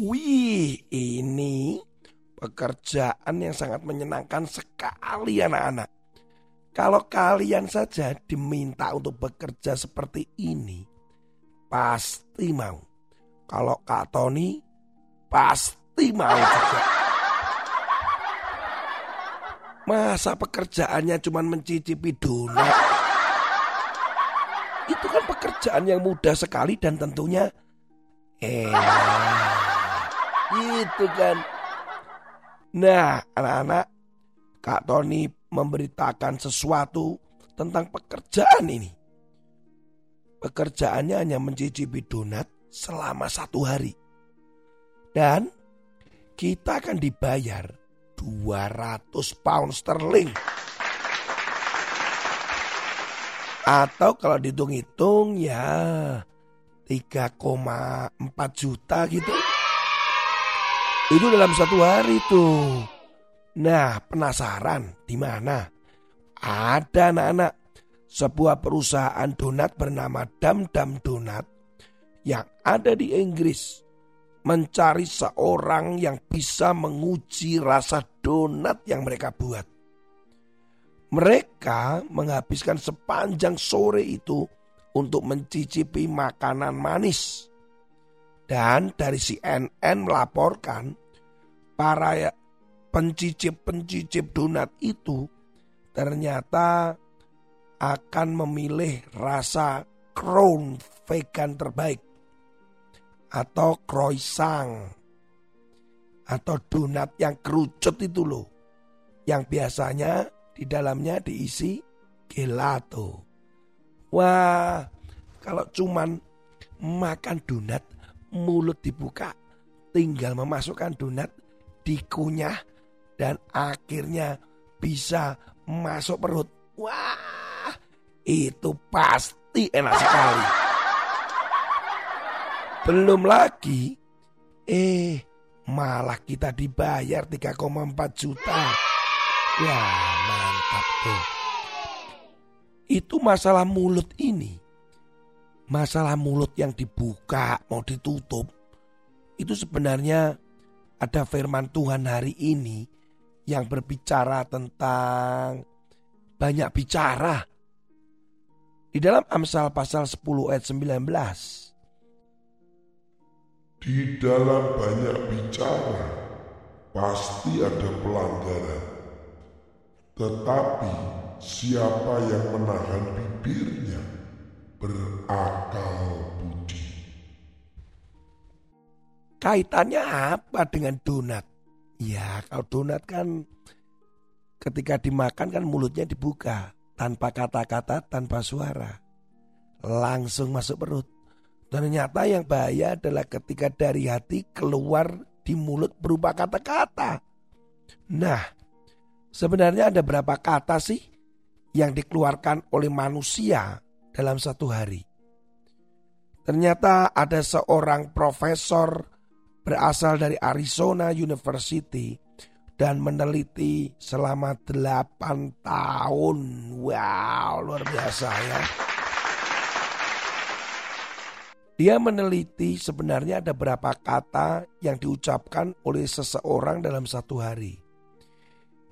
Wih, ini pekerjaan yang sangat menyenangkan sekali anak-anak. Kalau kalian saja diminta untuk bekerja seperti ini, pasti mau. Kalau Kak Tony, pasti mau juga. Masa pekerjaannya cuma mencicipi donat? Itu kan pekerjaan yang mudah sekali dan tentunya enak. Gitu kan. Nah, anak-anak, Kak Tony memberitakan sesuatu tentang pekerjaan ini. Pekerjaannya hanya mencicipi donat selama satu hari. Dan kita akan dibayar 200 pound sterling. Atau kalau dihitung-hitung ya 3,4 juta gitu. Itu dalam satu hari tuh. Nah, penasaran di mana? Ada anak-anak sebuah perusahaan donat bernama Dam Dam Donat yang ada di Inggris mencari seorang yang bisa menguji rasa donat yang mereka buat. Mereka menghabiskan sepanjang sore itu untuk mencicipi makanan manis dan dari CNN melaporkan para pencicip-pencicip donat itu ternyata akan memilih rasa crown vegan terbaik atau croissant atau donat yang kerucut itu loh yang biasanya di dalamnya diisi gelato. Wah, kalau cuman makan donat mulut dibuka, tinggal memasukkan donat, dikunyah, dan akhirnya bisa masuk perut. Wah, itu pasti enak sekali. Belum lagi, eh malah kita dibayar 3,4 juta. Ya mantap tuh. Itu masalah mulut ini masalah mulut yang dibuka mau ditutup itu sebenarnya ada firman Tuhan hari ini yang berbicara tentang banyak bicara. Di dalam Amsal pasal 10 ayat 19. Di dalam banyak bicara pasti ada pelanggaran. Tetapi siapa yang menahan bibirnya berakal budi. Kaitannya apa dengan donat? Ya, kalau donat kan ketika dimakan kan mulutnya dibuka tanpa kata-kata, tanpa suara. Langsung masuk perut. Ternyata yang bahaya adalah ketika dari hati keluar di mulut berupa kata-kata. Nah, sebenarnya ada berapa kata sih yang dikeluarkan oleh manusia dalam satu hari. Ternyata ada seorang profesor berasal dari Arizona University dan meneliti selama 8 tahun. Wow, luar biasa ya. Dia meneliti sebenarnya ada berapa kata yang diucapkan oleh seseorang dalam satu hari.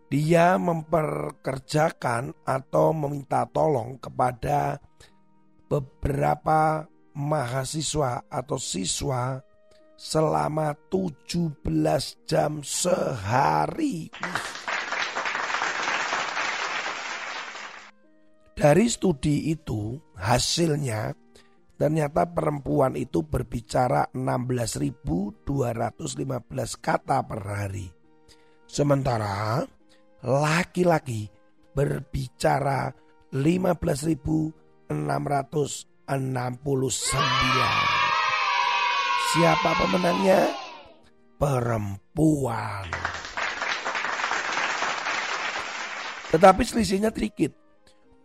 Dia memperkerjakan atau meminta tolong kepada beberapa mahasiswa atau siswa selama 17 jam sehari. Dari studi itu hasilnya ternyata perempuan itu berbicara 16.215 kata per hari. Sementara laki-laki berbicara 15.000 669. Siapa pemenangnya? Perempuan. Tetapi selisihnya sedikit.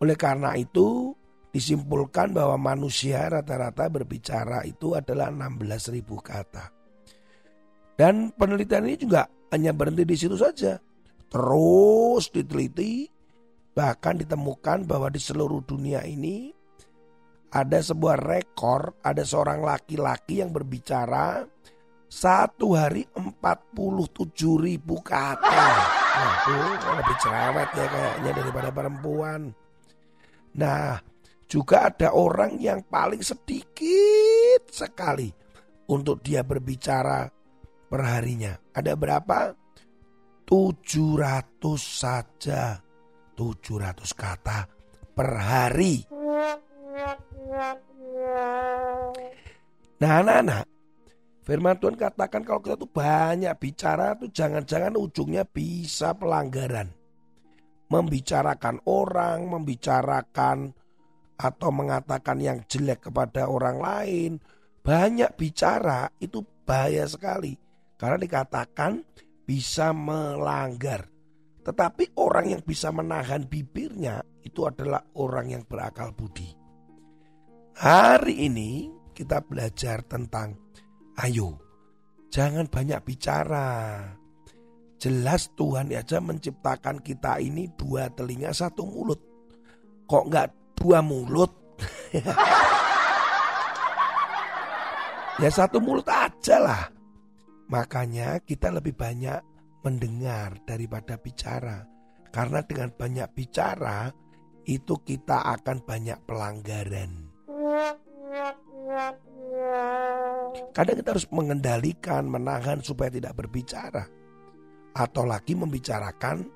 Oleh karena itu disimpulkan bahwa manusia rata-rata berbicara itu adalah 16.000 kata. Dan penelitian ini juga hanya berhenti di situ saja. Terus diteliti bahkan ditemukan bahwa di seluruh dunia ini ada sebuah rekor, ada seorang laki-laki yang berbicara satu hari 47 ribu kata. Nah, itu lebih cerewet ya kayaknya daripada perempuan. Nah, juga ada orang yang paling sedikit sekali untuk dia berbicara perharinya. Ada berapa? 700 saja. 700 kata per hari. Nah anak-anak, firman Tuhan katakan kalau kita tuh banyak bicara tuh jangan-jangan ujungnya bisa pelanggaran. Membicarakan orang, membicarakan atau mengatakan yang jelek kepada orang lain. Banyak bicara itu bahaya sekali. Karena dikatakan bisa melanggar. Tetapi orang yang bisa menahan bibirnya itu adalah orang yang berakal budi. Hari ini kita belajar tentang ayo jangan banyak bicara. Jelas Tuhan aja menciptakan kita ini dua telinga satu mulut. Kok nggak dua mulut? ya satu mulut aja lah. Makanya kita lebih banyak mendengar daripada bicara. Karena dengan banyak bicara itu kita akan banyak pelanggaran. Kadang kita harus mengendalikan, menahan supaya tidak berbicara. Atau lagi membicarakan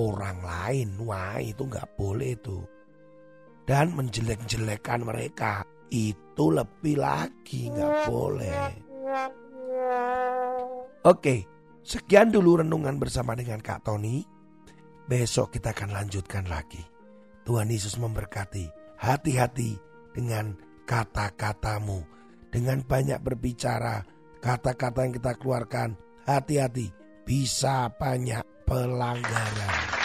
orang lain. Wah itu nggak boleh itu. Dan menjelek-jelekan mereka. Itu lebih lagi nggak boleh. Oke, sekian dulu renungan bersama dengan Kak Tony. Besok kita akan lanjutkan lagi. Tuhan Yesus memberkati. Hati-hati dengan kata-katamu. Dengan banyak berbicara, kata-kata yang kita keluarkan, hati-hati bisa banyak pelanggaran.